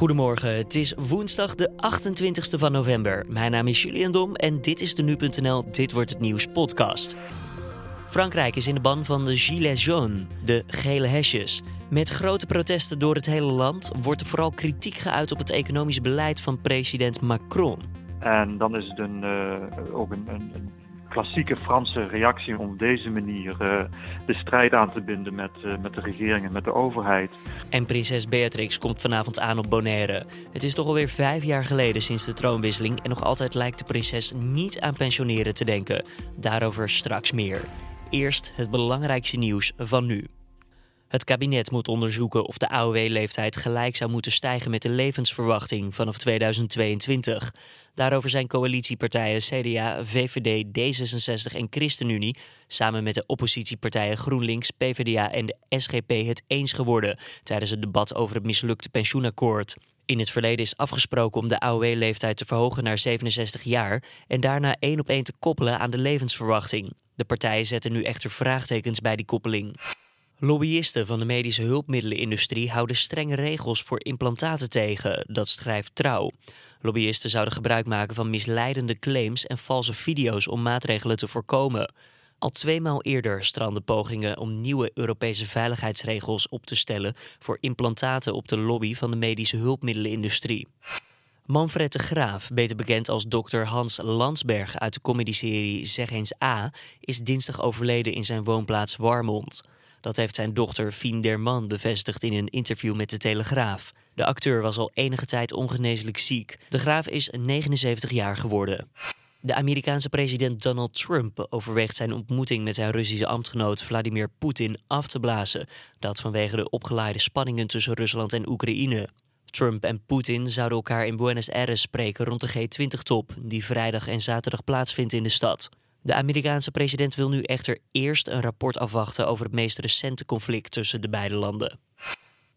Goedemorgen, het is woensdag de 28e van november. Mijn naam is Julian Dom en dit is de Nu.nl Dit Wordt Het Nieuws podcast. Frankrijk is in de ban van de Gilets jaunes, de gele hesjes. Met grote protesten door het hele land wordt er vooral kritiek geuit op het economisch beleid van president Macron. En dan is het een, uh, ook een, een klassieke Franse reactie om op deze manier uh, de strijd aan te binden met, uh, met de regering en met de overheid. En prinses Beatrix komt vanavond aan op Bonaire. Het is toch alweer vijf jaar geleden sinds de troonwisseling en nog altijd lijkt de prinses niet aan pensioneren te denken. Daarover straks meer. Eerst het belangrijkste nieuws van nu. Het kabinet moet onderzoeken of de AOW-leeftijd gelijk zou moeten stijgen met de levensverwachting vanaf 2022. Daarover zijn coalitiepartijen CDA, VVD, D66 en ChristenUnie samen met de oppositiepartijen GroenLinks, PvdA en de SGP het eens geworden tijdens het debat over het mislukte pensioenakkoord. In het verleden is afgesproken om de AOW-leeftijd te verhogen naar 67 jaar en daarna één op één te koppelen aan de levensverwachting. De partijen zetten nu echter vraagtekens bij die koppeling. Lobbyisten van de medische hulpmiddelenindustrie houden strenge regels voor implantaten tegen, dat schrijft Trouw. Lobbyisten zouden gebruik maken van misleidende claims en valse video's om maatregelen te voorkomen. Al tweemaal eerder stranden pogingen om nieuwe Europese veiligheidsregels op te stellen voor implantaten op de lobby van de medische hulpmiddelenindustrie. Manfred de Graaf, beter bekend als dokter Hans Landsberg uit de comedyserie Zeg eens A, is dinsdag overleden in zijn woonplaats Warmond. Dat heeft zijn dochter Fien Derman bevestigd in een interview met de Telegraaf. De acteur was al enige tijd ongeneeslijk ziek. De Graaf is 79 jaar geworden. De Amerikaanse president Donald Trump overweegt zijn ontmoeting met zijn Russische ambtgenoot Vladimir Poetin af te blazen. Dat vanwege de opgeleide spanningen tussen Rusland en Oekraïne. Trump en Poetin zouden elkaar in Buenos Aires spreken rond de G20-top, die vrijdag en zaterdag plaatsvindt in de stad. De Amerikaanse president wil nu echter eerst een rapport afwachten over het meest recente conflict tussen de beide landen.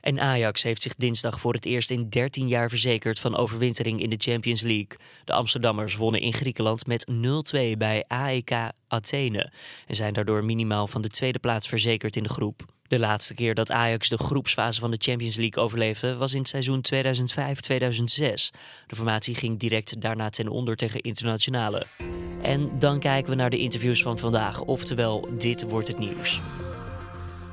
En Ajax heeft zich dinsdag voor het eerst in 13 jaar verzekerd van overwintering in de Champions League. De Amsterdammers wonnen in Griekenland met 0-2 bij AEK Athene en zijn daardoor minimaal van de tweede plaats verzekerd in de groep. De laatste keer dat Ajax de groepsfase van de Champions League overleefde was in het seizoen 2005-2006. De formatie ging direct daarna ten onder tegen internationale. En dan kijken we naar de interviews van vandaag, oftewel dit wordt het nieuws.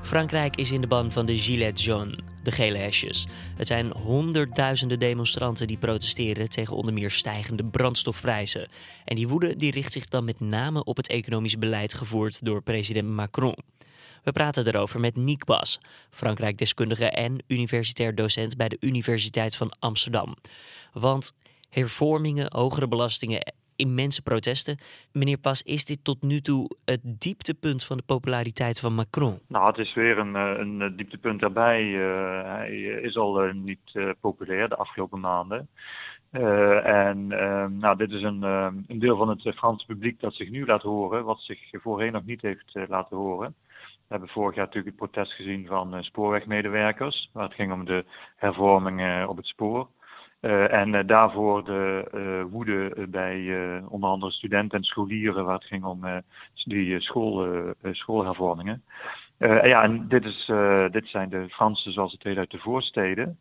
Frankrijk is in de ban van de Gilets jaunes, de gele hesjes. Het zijn honderdduizenden demonstranten die protesteren tegen onder meer stijgende brandstofprijzen. En die woede die richt zich dan met name op het economisch beleid gevoerd door president Macron. We praten erover met Niek Bas, Frankrijk-deskundige en universitair docent bij de Universiteit van Amsterdam. Want hervormingen, hogere belastingen, immense protesten. Meneer Pas, is dit tot nu toe het dieptepunt van de populariteit van Macron? Nou, het is weer een, een dieptepunt daarbij. Uh, hij is al niet populair de afgelopen maanden. en nou, dit is een, een deel van het Franse publiek dat zich nu laat horen, wat zich voorheen nog niet heeft laten horen. We hebben vorig jaar natuurlijk het protest gezien van uh, spoorwegmedewerkers, waar het ging om de hervormingen op het spoor. Uh, en uh, daarvoor de woede bij onder andere studenten en scholieren, waar het ging om die school, schoolhervormingen. ja, en dit, is, dit zijn de Fransen zoals het heet uit de voorsteden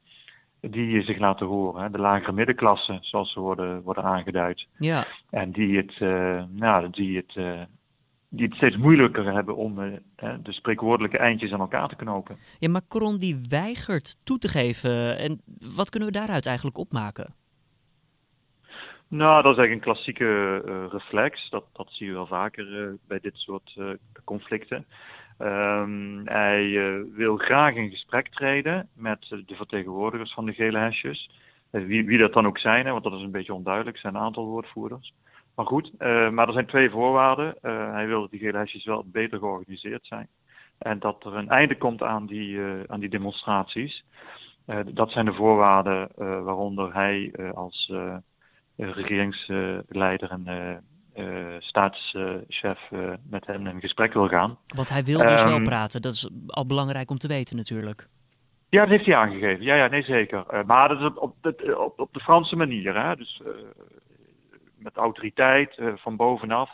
die zich laten horen. Hè? De lagere middenklasse, zoals ze worden, worden aangeduid. Ja. En die het, nou, die het die het steeds moeilijker hebben om uh, de spreekwoordelijke eindjes aan elkaar te knopen. Ja, Macron die weigert toe te geven. En wat kunnen we daaruit eigenlijk opmaken? Nou, dat is eigenlijk een klassieke uh, reflex. Dat, dat zie je wel vaker uh, bij dit soort conflicten. Um, hij wil graag in gesprek treden met de vertegenwoordigers van de gele hesjes. Wie, wie dat dan ook zijn, hè, want dat is een beetje onduidelijk. Zijn een aantal woordvoerders. Maar goed, uh, maar er zijn twee voorwaarden. Uh, hij wil dat die gele hesjes wel beter georganiseerd zijn. En dat er een einde komt aan die, uh, aan die demonstraties. dat zijn de voorwaarden waaronder hij als regeringsleider en staatschef met hen in gesprek wil gaan. Want hij wil dus um, wel praten. Dat is al belangrijk om te weten natuurlijk. Ja, dat heeft hij aangegeven. Ja, ja nee, zeker. maar dat is op, op, op de Franse manier. Hè? Dus met autoriteit uh, van bovenaf.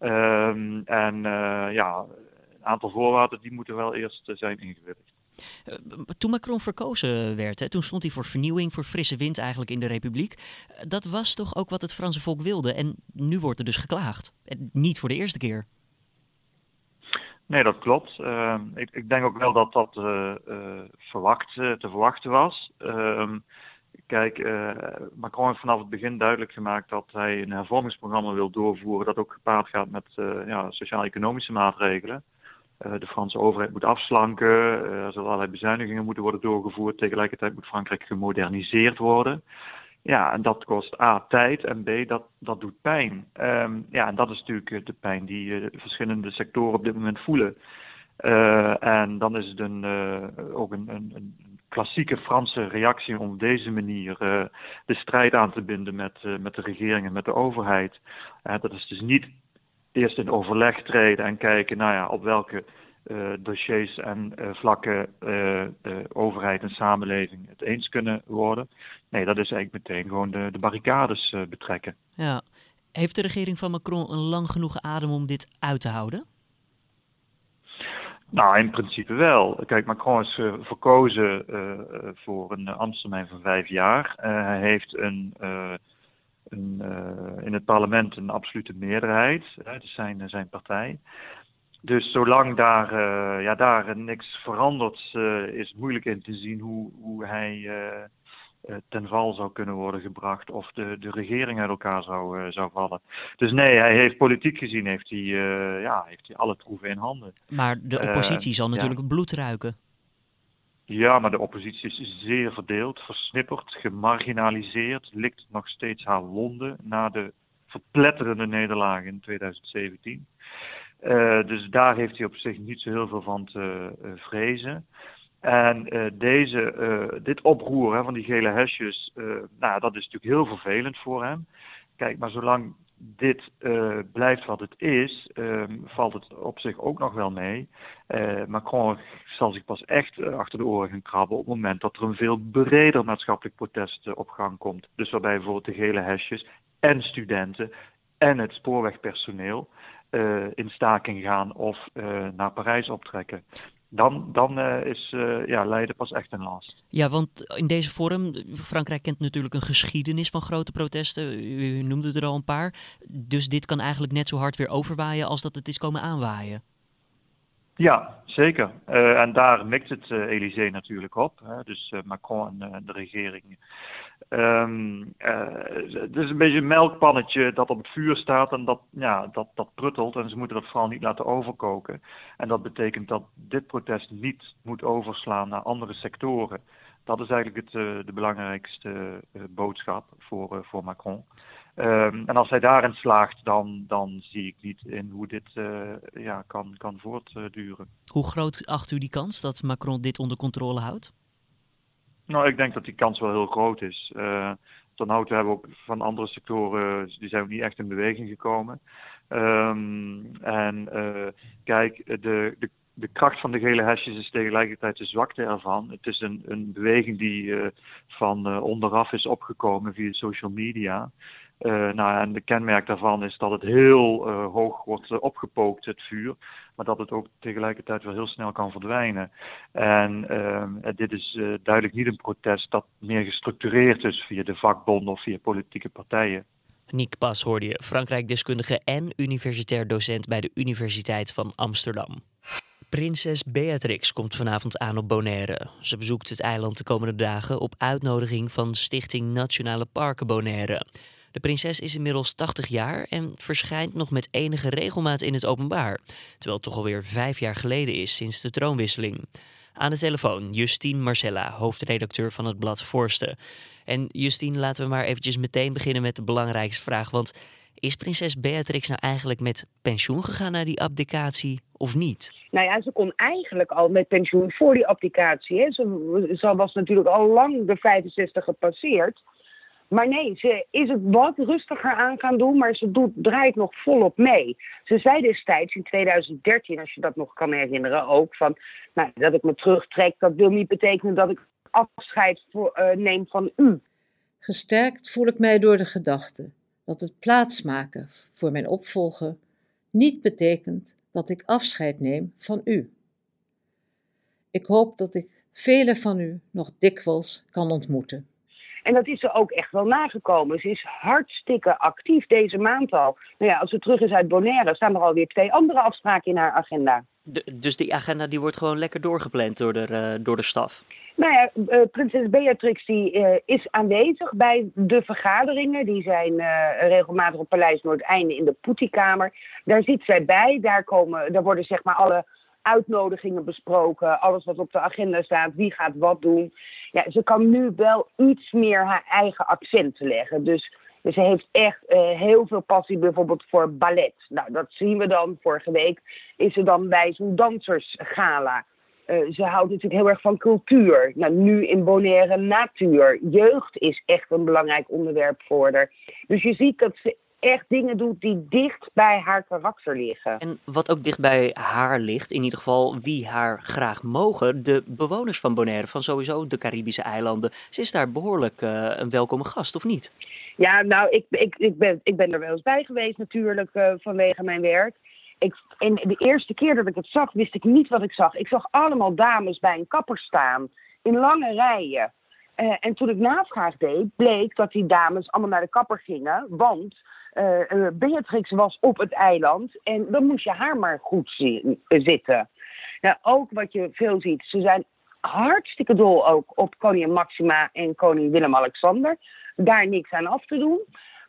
Um, en uh, ja, een aantal voorwaarden die moeten wel eerst zijn ingewilligd. toen Macron verkozen werd, hè, toen stond hij voor vernieuwing, voor frisse wind eigenlijk in de Republiek. Dat was toch ook wat het Franse volk wilde. En nu wordt er dus geklaagd. En niet voor de eerste keer. Nee, dat klopt. Uh, ik, ik, denk ook wel dat dat uh, verwacht, te verwachten was. Ehm, kijk, Macron heeft vanaf het begin duidelijk gemaakt dat hij een hervormingsprogramma wil doorvoeren dat ook gepaard gaat met ja, sociaal-economische maatregelen. de Franse overheid moet afslanken, er zullen allerlei bezuinigingen moeten worden doorgevoerd. Tegelijkertijd moet Frankrijk gemoderniseerd worden. Ja, en dat kost A, tijd en B, dat, dat doet pijn. Um, ja, en dat is natuurlijk eh, de pijn die uh, verschillende sectoren op dit moment voelen. Uh, en dan is het een, uh, ook een, een, een, klassieke Franse reactie om op deze manier de strijd aan te binden met, met de regering en met de overheid. dat is dus niet eerst in overleg treden en kijken nou ja, op welke uh, dossiers en vlakken overheid en samenleving het eens kunnen worden. Nee, dat is eigenlijk meteen gewoon de, de barricades betrekken. Ja. Heeft de regering van Macron een lang genoeg adem om dit uit te houden? Nou, in principe wel. Kijk, Macron is verkozen voor een ambtstermijn van vijf jaar. hij heeft een, een in het parlement een absolute meerderheid. Het is zijn, zijn partij. Dus zolang daar, ja, daar niks verandert, is het moeilijk in te zien hoe, hoe hij ten val zou kunnen worden gebracht of de, de regering uit elkaar zou, zou vallen. Dus nee, hij heeft politiek gezien heeft hij, ja, heeft hij alle troeven in handen. Maar de oppositie zal natuurlijk ja. bloed ruiken. Ja, maar de oppositie is zeer verdeeld, versnipperd, gemarginaliseerd, likt nog steeds haar wonden na de verpletterende nederlaag in 2017. Uh, dus daar heeft hij op zich niet zo heel veel van te vrezen. En uh, deze, dit oproer hè, van die gele hesjes, nou, dat is natuurlijk heel vervelend voor hem. Kijk, maar zolang dit blijft wat het is, ehm, valt het op zich ook nog wel mee. Macron zal zich pas echt achter de oren gaan krabben op het moment dat er een veel breder maatschappelijk protest op gang komt. Dus waarbij bijvoorbeeld de gele hesjes en studenten en het spoorwegpersoneel in staking gaan of naar Parijs optrekken. Dan, dan uh, is ja, Leiden pas echt een last. Ja, want in deze vorm, Frankrijk kent natuurlijk een geschiedenis van grote protesten. U noemde er al een paar. Dus dit kan eigenlijk net zo hard weer overwaaien als dat het is komen aanwaaien. Ja, zeker. Uh, en daar mikt het uh, Elysée natuurlijk op. Hè? Dus uh, Macron en de regering. Um, het is een beetje een melkpannetje dat op het vuur staat en dat, ja, dat, dat pruttelt. En ze moeten dat vooral niet laten overkoken. En dat betekent dat dit protest niet moet overslaan naar andere sectoren. Dat is eigenlijk het, de belangrijkste boodschap voor, voor Macron. Um, en als hij daarin slaagt, dan, dan zie ik niet in hoe dit uh, ja, kan, kan voortduren. Hoe groot acht u die kans dat Macron dit onder controle houdt? Nou, ik denk dat die kans wel heel groot is. Uh, ten hoogte hebben we ook van andere sectoren, die zijn ook niet echt in beweging gekomen. Um, en uh, kijk, de, de, de kracht van de gele hesjes is tegelijkertijd de zwakte ervan. Het is een, een beweging die uh, van onderaf is opgekomen via social media. Uh, nou, en de kenmerk daarvan is dat het heel uh, hoog wordt uh, opgepookt, het vuur, maar dat het ook tegelijkertijd wel heel snel kan verdwijnen. En dit is duidelijk niet een protest dat meer gestructureerd is via de vakbonden of via politieke partijen. Nick Pas hoorde je, Frankrijk-deskundige en universitair docent bij de Universiteit van Amsterdam. Prinses Beatrix komt vanavond aan op Bonaire. Ze bezoekt het eiland de komende dagen op uitnodiging van Stichting Nationale Parken Bonaire. De prinses is inmiddels 80 jaar en verschijnt nog met enige regelmaat in het openbaar, terwijl het toch alweer vijf jaar geleden is sinds de troonwisseling. Aan de telefoon Justine Marcella, hoofdredacteur van het blad Forsten. En Justine, laten we maar eventjes meteen beginnen met de belangrijkste vraag, want is prinses Beatrix nou eigenlijk met pensioen gegaan naar die abdicatie of niet? Nou ja, ze kon eigenlijk al met pensioen voor die abdicatie. Hè. Ze, ze was natuurlijk al lang de 65 gepasseerd. Maar nee, ze is het wat rustiger aan gaan doen, maar ze doet, draait nog volop mee. Ze zei destijds in 2013, als je dat nog kan herinneren, ook van nou, dat ik me terugtrek, dat wil niet betekenen dat ik afscheid voor, uh, neem van u. Gesterkt voel ik mij door de gedachte dat het plaatsmaken voor mijn opvolger niet betekent dat ik afscheid neem van u. Ik hoop dat ik velen van u nog dikwijls kan ontmoeten. En dat is ze ook echt wel nagekomen. Ze is hartstikke actief deze maand al. Nou ja, als ze terug is uit Bonaire, staan er alweer twee andere afspraken in haar agenda. dus die agenda die wordt gewoon lekker doorgepland door de, uh, door de staf? Nou ja, uh, prinses Beatrix die, uh, is aanwezig bij de vergaderingen. Die zijn regelmatig op Paleis Noordeinde in de Poetikamer. Daar zit zij bij. Daar, komen, daar worden zeg maar alle uitnodigingen besproken. Alles wat op de agenda staat. Wie gaat wat doen. Ja, ze kan nu wel iets meer haar eigen accenten leggen. Dus, dus ze heeft echt heel veel passie bijvoorbeeld voor ballet. Nou, dat zien we dan. Vorige week is ze dan bij zo'n dansersgala. Uh, ze houdt natuurlijk heel erg van cultuur. Nou, nu in Bonaire natuur. Jeugd is echt een belangrijk onderwerp voor haar. Dus je ziet dat ze echt dingen doet die dicht bij haar karakter liggen. En wat ook dicht bij haar ligt, in ieder geval wie haar graag mogen, de bewoners van Bonaire, van sowieso de Caribische eilanden. Ze is daar behoorlijk uh, een welkome gast, of niet? Ja, nou, ik, ik, ik, ben, ik ben er wel eens bij geweest natuurlijk uh, vanwege mijn werk ik, en de eerste keer dat ik het zag, wist ik niet wat ik zag. Ik zag allemaal dames bij een kapper staan, in lange rijen. Uh, en toen ik navraag deed, bleek dat die dames allemaal naar de kapper gingen. Want uh, Beatrix was op het eiland en dan moest je haar maar goed zien, zitten. Nou, ook wat je veel ziet, ze zijn hartstikke dol ook op koningin Maxima en koning Willem-Alexander. Daar niks aan af te doen.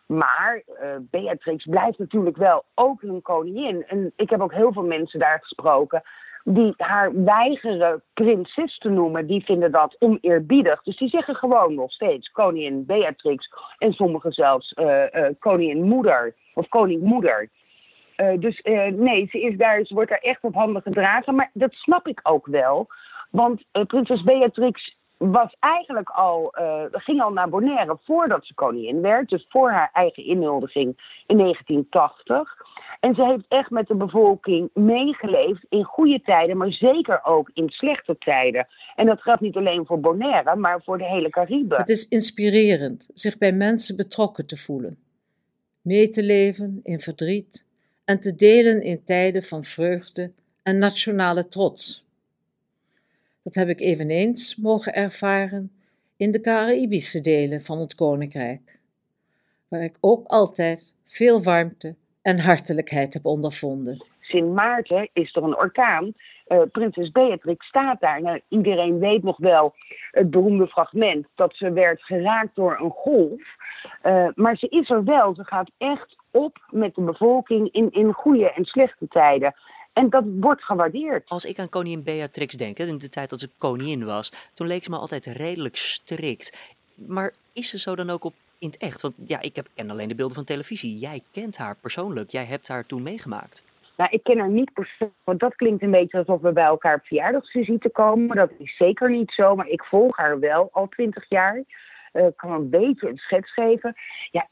Maar uh, Beatrix blijft natuurlijk wel ook een koningin. En ik heb ook heel veel mensen daar gesproken die haar weigeren prinses te noemen, die vinden dat oneerbiedig. Dus die zeggen gewoon nog steeds koningin Beatrix en sommigen zelfs uh, koningin moeder of koningmoeder. Uh, dus nee, ze, is daar, ze wordt daar echt op handen gedragen. Maar dat snap ik ook wel. Want prinses Beatrix was eigenlijk al, uh, ging al naar Bonaire voordat ze koningin werd. Dus voor haar eigen inhuldiging in 1980. En ze heeft echt met de bevolking meegeleefd in goede tijden, maar zeker ook in slechte tijden. En dat geldt niet alleen voor Bonaire, maar voor de hele Cariben. Het is inspirerend zich bij mensen betrokken te voelen. Mee te leven in verdriet en te delen in tijden van vreugde en nationale trots. Dat heb ik eveneens mogen ervaren in de Caribische delen van het koninkrijk, waar ik ook altijd veel warmte en hartelijkheid heb ondervonden. Sint Maarten is er een orkaan. Uh, prinses Beatrix staat daar. Nou, iedereen weet nog wel het beroemde fragment dat ze werd geraakt door een golf. Uh, maar ze is er wel. Ze gaat echt op met de bevolking in, in goede en slechte tijden. En dat wordt gewaardeerd. Als ik aan koningin Beatrix denk, in de tijd dat ze koningin was, toen leek ze me altijd redelijk strikt. Maar is ze zo dan ook op in het echt? Want ja, ik heb, ken alleen de beelden van televisie. Jij kent haar persoonlijk. Jij hebt haar toen meegemaakt. Nou, ik ken haar niet persoonlijk, want dat klinkt een beetje alsof we bij elkaar op verjaardagsvisite komen. Dat is zeker niet zo, maar ik volg haar wel al twintig jaar. Uh, kan een beetje een schets geven. Ja,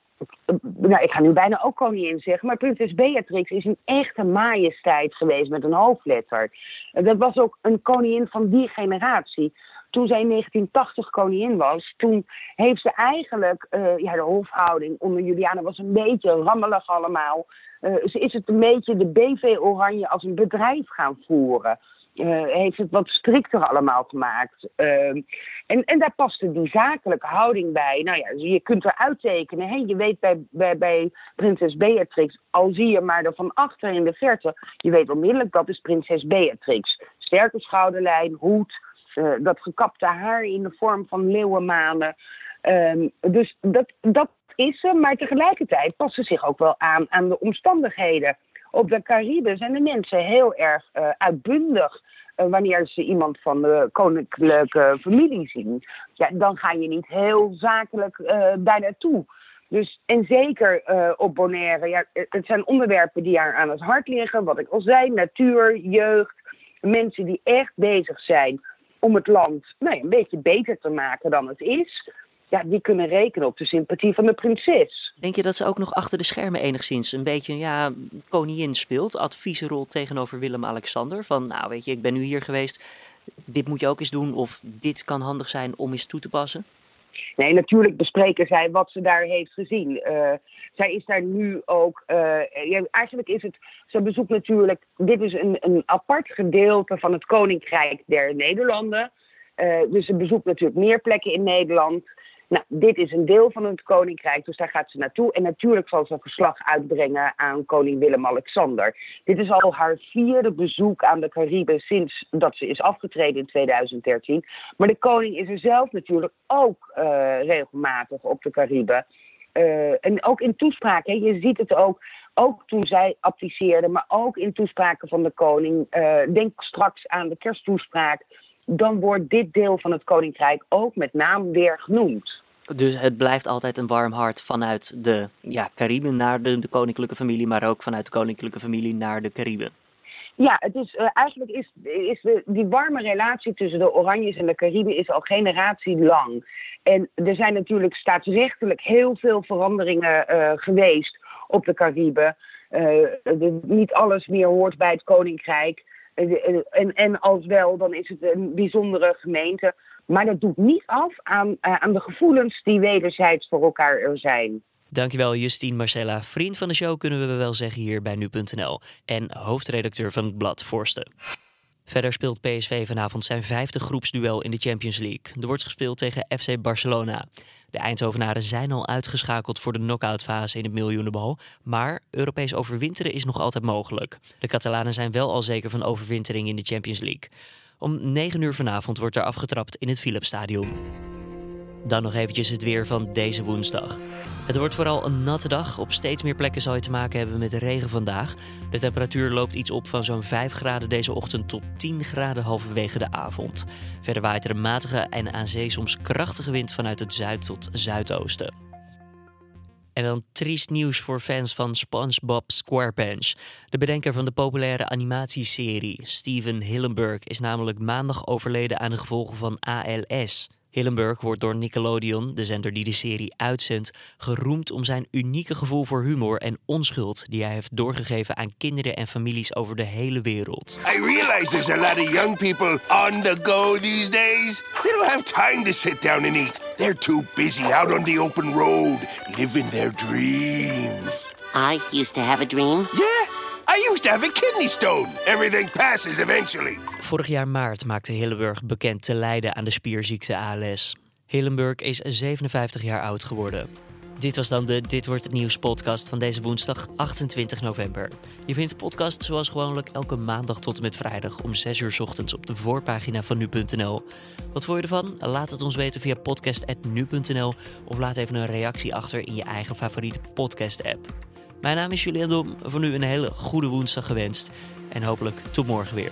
nou, ik ga nu bijna ook koningin zeggen, maar prinses Beatrix is een echte majesteit geweest met een hoofdletter. Dat was ook een koningin van die generatie. Toen zij in 1980 koningin was, toen heeft ze eigenlijk, uh, ja, de hofhouding onder Juliana was een beetje rammelig allemaal. Uh, ze is het een beetje de BV Oranje als een bedrijf gaan voeren. Uh, heeft het wat strikter allemaal gemaakt. Uh, en, en daar paste die zakelijke houding bij. Nou ja, je kunt er uittekenen. Hè? Je weet bij, bij, prinses Beatrix, al zie je maar er van achter in de verte, je weet onmiddellijk dat is prinses Beatrix. Sterke schouderlijn, hoed, uh, dat gekapte haar in de vorm van leeuwenmanen. Ehm, dus dat, dat is ze, maar tegelijkertijd past ze zich ook wel aan aan de omstandigheden. Op de Cariben zijn de mensen heel erg uh, uitbundig. Uh, wanneer ze iemand van de koninklijke familie zien. Ja, dan ga je niet heel zakelijk uh, daar naartoe. Dus, en zeker op Bonaire, ja, het zijn onderwerpen die haar aan het hart liggen. Wat ik al zei, natuur, jeugd. Mensen die echt bezig zijn om het land nou een beetje beter te maken dan het is ja, die kunnen rekenen op de sympathie van de prinses. Denk je dat ze ook nog achter de schermen enigszins een beetje ja, koningin speelt? Adviezenrol tegenover Willem-Alexander? Van, nou weet je, ik ben nu hier geweest, dit moet je ook eens doen of dit kan handig zijn om eens toe te passen? Nee, natuurlijk bespreken zij wat ze daar heeft gezien. Uh, zij is daar nu ook. Uh, eigenlijk is het. Ze bezoekt natuurlijk. Dit is een, een apart gedeelte van het Koninkrijk der Nederlanden. Uh, dus ze bezoekt natuurlijk meer plekken in Nederland. Nou, dit is een deel van het koninkrijk, dus daar gaat ze naartoe. En natuurlijk zal ze verslag uitbrengen aan koning Willem-Alexander. Dit is al haar vierde bezoek aan de Cariben sinds dat ze is afgetreden in 2013. Maar de koning is er zelf natuurlijk ook uh, regelmatig op de Cariben. Uh, en ook in toespraken, je ziet het ook, ook toen zij abdiceerde, maar ook in toespraken van de koning. Uh, denk straks aan de kersttoespraak dan wordt dit deel van het koninkrijk ook met naam weer genoemd. Dus het blijft altijd een warm hart vanuit de ja, Cariben naar de, de koninklijke familie, maar ook vanuit de koninklijke familie naar de Cariben. Ja, het is, uh, eigenlijk is, is de, die warme relatie tussen de Oranjes en de Cariben is al generatie lang. En er zijn natuurlijk staatsrechtelijk heel veel veranderingen uh, geweest op de Cariben. Uh, niet alles meer hoort bij het koninkrijk. En, en als wel, dan is het een bijzondere gemeente. Maar dat doet niet af aan, uh, aan de gevoelens die wederzijds voor elkaar er zijn. Dankjewel Justine Marcella, vriend van de show kunnen we wel zeggen hier bij nu.nl en hoofdredacteur van het blad Forsten. Verder speelt PSV vanavond zijn vijfde groepsduel in de Champions League. Er wordt gespeeld tegen FC Barcelona. De Eindhovenaren zijn al uitgeschakeld voor de knock-outfase in het miljoenenbal, maar Europees overwinteren is nog altijd mogelijk. De Catalanen zijn wel al zeker van overwintering in de Champions League. Om 9 uur vanavond wordt er afgetrapt in het Philipsstadion. Dan nog eventjes het weer van deze woensdag. Het wordt vooral een natte dag. Op steeds meer plekken zal je te maken hebben met regen vandaag. De temperatuur loopt iets op van zo'n 5 graden deze ochtend tot 10 graden halverwege de avond. Verder waait er een matige en aan zee soms krachtige wind vanuit het zuid tot zuidoosten. En dan triest nieuws voor fans van SpongeBob SquarePants. De bedenker van de populaire animatieserie, Steven Hillenburg, is namelijk maandag overleden aan de gevolgen van ALS. Hillenburg wordt door Nickelodeon, de zender die de serie uitzendt, geroemd om zijn unieke gevoel voor humor en onschuld die hij heeft doorgegeven aan kinderen en families over de hele wereld. I realize there's a lot of young people on the go these days. They don't have time to sit down and eat. They're too busy out on the open road, living their dreams. I used to have a dream. Yeah. I used to have a kidney stone. Everything passes eventually. Vorig jaar maart maakte Hillenburg bekend te lijden aan de spierziekte ALS. Hillenburg is 57 jaar oud geworden. Dit was dan de Dit Wordt Het Nieuws podcast van deze woensdag 28 november. Je vindt de podcast zoals gewoonlijk elke maandag tot en met vrijdag om 6 uur ochtends op de voorpagina van nu.nl. Wat vond je ervan? Laat het ons weten via podcast.nu.nl of laat even een reactie achter in je eigen favoriete podcast app. Mijn naam is Julian Dom. Voor nu een hele goede woensdag gewenst. En hopelijk tot morgen weer.